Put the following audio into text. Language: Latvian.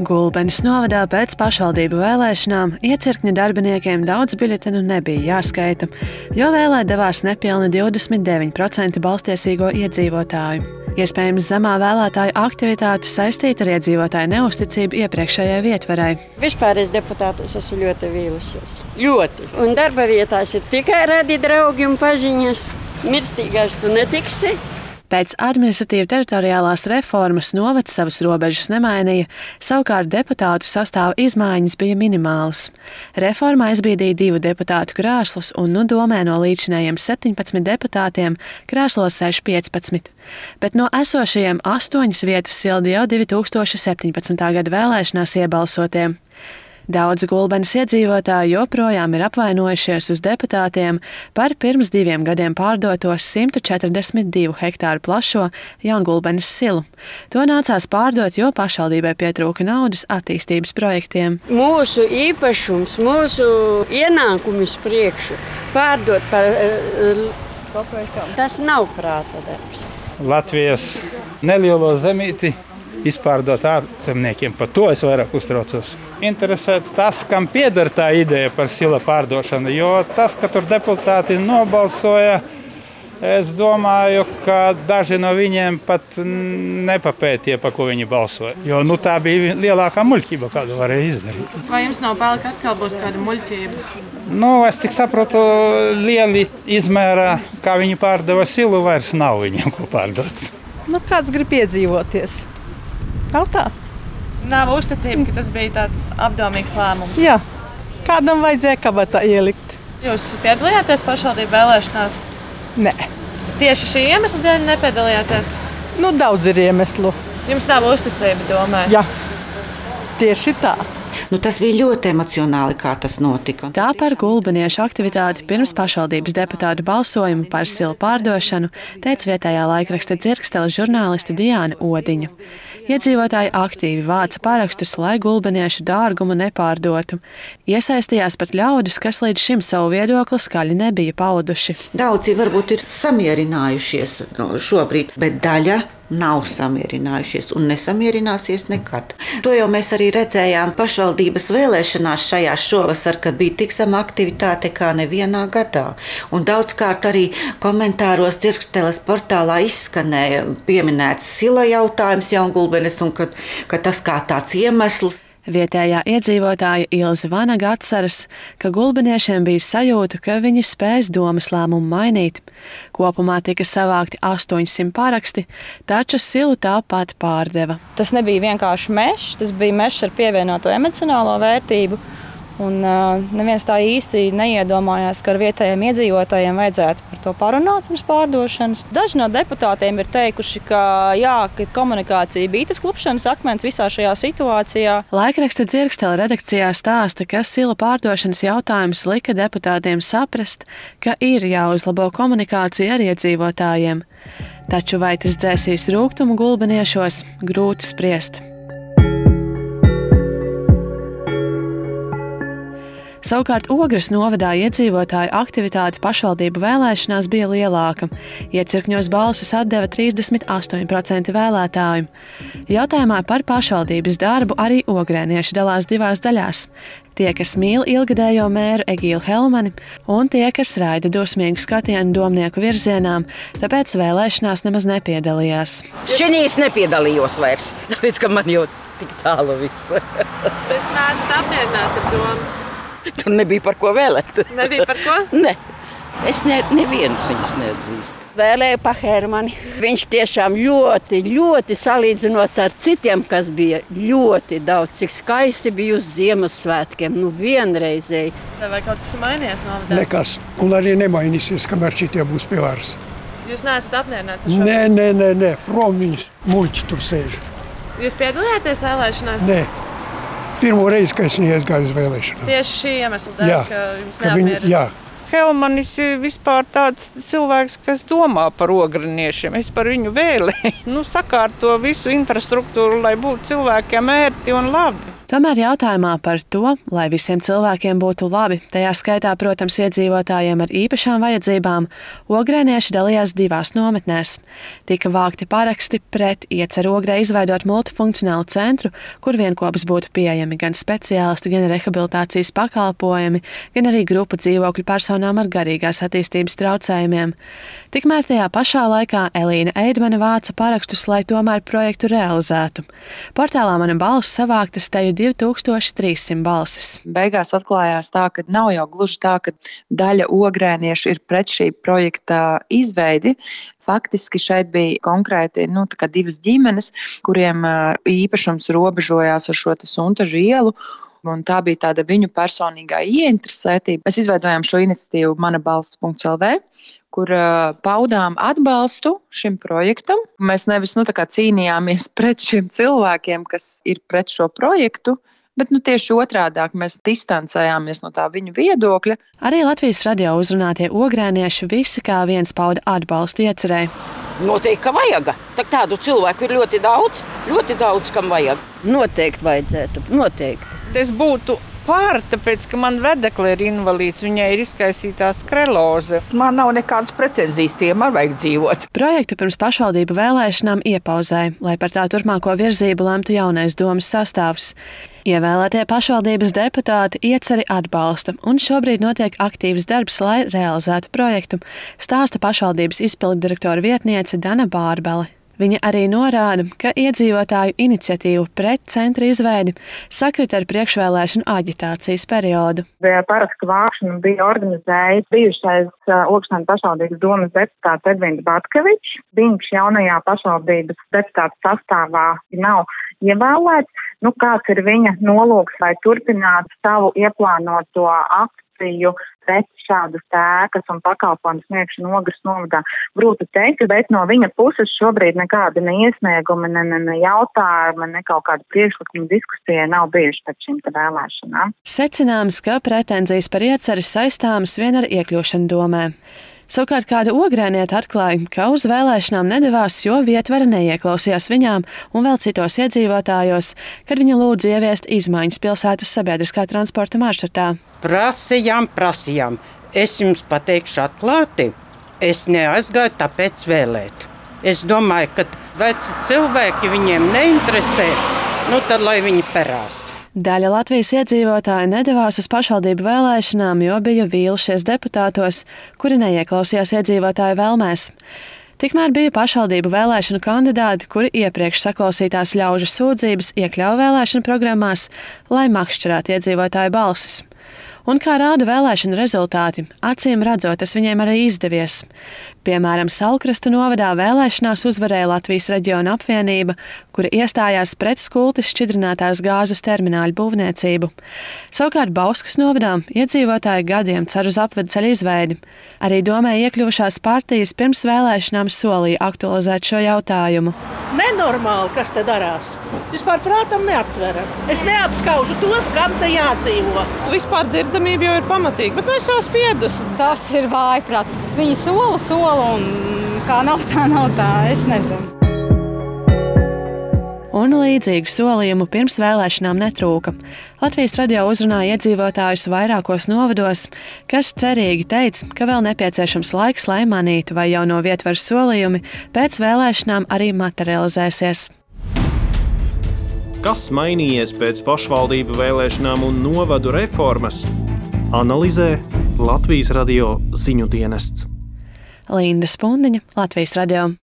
Gulbenes novadā pēc pašvaldību vēlēšanām iecirkņa darbiniekiem daudz biļetenu nebija jāskaita, jo vēlēt devās nepilni 29% balstiesīgo iedzīvotāju. Iespējams, zemā vēlētāju aktivitāte saistīta ar iedzīvotāju neusticību iepriekšējai vietvarai. Vispār es deputātos esmu ļoti vīlusies. Ļoti. Un darba vietās ir tikai radi draugi un paziņas. Mirstīgais tu netiksi. Pēc administratīva teritoriālās reformas novads savas robežas nemainīja, savukārt deputātu sastāva izmaiņas bija minimālas. Reforma aizbīdīja divu deputātu krēslus, un nu domē no līdzinējiem 17 deputātiem krēslos sēž 15, bet no esošajiem astoņas vietas sildi jau 2017. gada vēlēšanās iebalsotiem. Daudzi gulbenes iedzīvotāji joprojām ir apvainojušies uz deputātiem par pirms diviem gadiem pārdoto 142 hektāru plašo jaungulbenes silu. To nācās pārdot, jo pašvaldībai pietrūka naudas attīstības projektiem. Mūsu īpašums, mūsu ienākumus priekšu pārdot par uh, tas nav prāta darbs. Latvijas nelielo zemīti izpārdot ārzemniekiem. Par to es vairāk uztraucos. Interesē tas, kam pieder tā ideja par sila pārdošanu, jo tas, ka tur deputāti nobalsoja, Es domāju, ka daži no viņiem pat nepapētīja, par ko viņi balsoja. Jo nu, tā bija lielākā muļķība, kādu varēja izdarīt. Vai jums nav bail, ka atkal būs kāda muļķība? Nu, es cik saprotu, lieli izmērā, kā viņi pārdeva silu, vairs nav viņiem ko pārdot. Nu, kāds grib iedzīvoties? Nav tā. Nav uzticība, ka tas bija tāds apdomīgs lēmums. Jā, kādam vajadzēja kabatā ielikt. Jūs piedalījāties pašvaldību vēlēšanās? Nē. Tieši šī iemesla dēļ nepiedalījāties? Nu, daudz ir iemeslu. Jums nav uzticība, domāju. Jā, tieši tā. Nu, tas bija ļoti emocionāli, kā tas notika. Tā par gulbeniešu aktivitāti pirms pašvaldības deputātu balsojumu par silu pārdošanu teica vietējā laikraksta dzirkstela žurnāliste Diāna Odiņa. Iedzīvotāji aktīvi vāca parakstus, lai gulbeniešu dārgumu nepārdotu. Iesaistījās pat ļaudis, kas līdz šim savu viedokli skaļi nebija pauduši. Daudzi varbūt ir samierinājušies no šobrīd, bet daļa nav samierinājušies un nesamierināsies nekad. To jau mēs arī redzējām pašvaldības vēlēšanās šajā šovasar, kad bija tik zema aktivitāte kā nevienā gadā. Un daudzkārt arī komentāros dzirksteles portālā izskanēja pieminēts sila jautājums Jaungulbenes un ka, ka tas kā tāds iemesls. Vietējā iedzīvotāja Ilze Vanaga atceras, ka gulbiniešiem bija sajūta, ka viņi spēs domas lēmumu mainīt. Kopumā tika savākti 800 paraksti, taču silu tāpat pārdeva. Tas nebija vienkārši mežs, tas bija mežs ar pievienoto emocionālo vērtību. Un, neviens tā īsti neiedomājās, ka ar vietējiem iedzīvotājiem vajadzētu par to parunāt pirms pārdošanas. Daži no deputātiem ir teikuši, ka, jā, ka komunikācija bija tas klupšanas akmens visā šajā situācijā. Laikraksta dzirkstela redakcijā stāsta, ka sila pārdošanas jautājums lika deputātiem saprast, ka ir jāuzlabo komunikācija ar iedzīvotājiem. Taču vai tas dzēsīs rūkumu gulbeniešos, grūti spriest. Savukārt Ogres novadā iedzīvotāju aktivitāte pašvaldību vēlēšanās bija lielāka. Iecirkņos balsis atdeva 38% vēlētāju. Jautājumā par pašvaldības darbu arī ogrēnieši dalās divās daļās. Tie, kas mīl ilgadējo mēru Egīlu Helmani, un tie, kas raida dosmīgu skatienu domnieku virzienām, tāpēc vēlēšanās nemaz nepiedalījās. Šīs nepiedalījos vairs, tāpēc ka man jau tik tālu viss. Es neesmu apmierināta ar domu. Tur nebija par ko vēlēt. Nebija par ko? ne. Es ne, nevienus viņus neatzīstu. Vēlēju pa Hermani. Viņš tiešām ļoti, ļoti salīdzinot ar citiem, kas bija ļoti daudz, cik skaisti bija uz Ziemassvētkiem. Nu, vienreizēji. Vai kaut kas mainījies no tā? Nekas. Un arī nemainīsies, kamēr šitie būs pie varas. Jūs neesat apmierināts ar šo? Nē, nē, nē, nē. prom viņus muļķi tur sēž. Jūs piedalījāties vēlēšanās? Nē. Pirmo reizi, kad es neaizgāju uz vēlēšanām. Tieši šī iemesla dēļ, Jā, ka jums ka viņi, jā, Helmanis ir vispār tāds cilvēks, kas domā par ogriniešiem. Es par viņu vēlēju. Nu, sakārto visu infrastruktūru, lai būtu cilvēkiem ērti un labi. Tomēr jautājumā par to, lai visiem cilvēkiem būtu labi, tajā skaitā, protams, iedzīvotājiem ar īpašām vajadzībām, ogrēnieši dalījās divās nometnēs. Tika vākti paraksti pret ieceru ogrē izveidot multifunkcionālu centru, kur vienkopas būtu pieejami gan speciālisti, gan rehabilitācijas pakalpojumi, gan arī grupu dzīvokļu personām ar garīgās attīstības traucējumiem. Tikmēr tajā pašā laikā Elīna Eidmane vāca parakstus, lai tomēr projektu realizētu. Portālā mana balss savāktas teju 2300 balsis. Beigās atklājās tā, ka nav jau gluži tā, ka daļa ogrēniešu ir pret šī projekta izveidi. Faktiski šeit bija konkrēti nu, divas ģimenes, kuriem īpašums robežojās ar šo suntažu ielu. Un tā bija tāda viņu personīgā ieinteresētība. Mēs izveidojām šo iniciatīvu Mana balss.lv, kur uh, paudām atbalstu šim projektam. Mēs nevis nu, cīnījāmies pret šiem cilvēkiem, kas ir pret šo projektu. Bet nu, tieši otrādi mēs distancējāmies no tā viņu viedokļa. Arī Latvijas radio uzrunātie ogrēnieši visi kā viens pauda atbalstu iecerēji. Noteikti, ka vajag. Tā tādu cilvēku ir ļoti daudz, ļoti daudz, kam vajag. Noteikti vajadzētu. Noteikti. Es būtu pār, tāpēc, ka man vedekle ir invalīds, viņai ir izkaisītā skleroze. Man nav nekādas pretenzijas, tiem arī vajag dzīvot. Projektu pirms pašvaldību vēlēšanām iepauzēja, lai par tā turpmāko virzību lemtu jaunais domas sastāvs. Ievēlētie pašvaldības deputāti ieceri atbalsta, un šobrīd notiek aktīvs darbs, lai realizētu projektu, stāsta pašvaldības izpildu direktora vietniece Dana Bārbele. Viņa arī norāda, ka iedzīvotāju iniciatīva pret centra izveidi sakrit ar priekšvēlēšanu aģitācijas periodu. Parakstu vākšanu bija organizējis bijušais Okšanas pašvaldības domas deputāts Edvins Batkevičs. Viņš jaunajā pašvaldības deputāta sastāvā nav ievēlēts. Nu, kāds ir viņa nolūks, lai turpinātu savu ieplānoto akciju pret šādas ēkas un pakalpojumu sniegšanu ogres novadā. Grūti teikt, bet no viņa puses šobrīd nekāda ne iesnieguma, ne, ne, ne jautājuma, ne kaut kāda priekšlikuma diskusija nav bijuši pēc šīm vēlēšanām. Secināms, ka pretenzijas par ieceri saistāmas vien ar iekļūšanu domē. Savukārt kāda ogrēnieta atklāja, ka uz vēlēšanām nedavās, jo vietvara neieklausījās viņām un vēl citos iedzīvotājos, kad viņa lūdza ieviest izmaiņas pilsētas sabiedriskā transporta maršrutā. Prasījām, prasījām. Es jums pateikšu atklāti, es neaizgāju tāpēc vēlēt. Es domāju, ka veci cilvēki viņiem neinteresē, nu tad lai viņi perās. Daļa Latvijas iedzīvotāju nedavās uz pašvaldību vēlēšanām, jo bija vīlušies deputātos, kuri neieklausījās iedzīvotāju vēlmēs. Tikmēr bija pašvaldību vēlēšanu kandidāti, kuri iepriekš saklausītās ļaužu sūdzības iekļāva vēlēšanu programmās, lai makšķerētu iedzīvotāju balsis. Un kā rāda vēlēšana rezultāti, acīm redzot, tas viņiem arī izdevies. Piemēram, Salkrastu novadā vēlēšanās uzvarēja Latvijas reģiona apvienība, kura iestājās pret skultis šķidrinātās gāzes termināļu būvniecību. Savukārt Bauskas novadā iedzīvotāji gadiem cer uz apvedceļa izveidi. Arī domē iekļuvušās partijas pirms vēlēšanām solīja aktualizēt šo jautājumu. Nenormāli, kas te darās. Vispār prātam neaptveram. Es neapskaužu tos, kam te jādzīvo. Vispār dzirdamība jau ir pamatīga, bet es jau spiedus. Tas ir vājprāts. Viņi sola, sola un kā nav tā, nav tā. Es nezinu. Un līdzīgu solījumu pirms vēlēšanām netrūka. Latvijas radio uzrunāja iedzīvotājus vairākos novados, kas cerīgi teica, ka vēl nepieciešams laiks, lai manītu, vai jauno vietvaru solījumi pēc vēlēšanām arī materializēsies. Kas mainījies pēc pašvaldību vēlēšanām un novadu reformas? Analizē Latvijas radio ziņu dienests. Linda Spundiņa, Latvijas radio.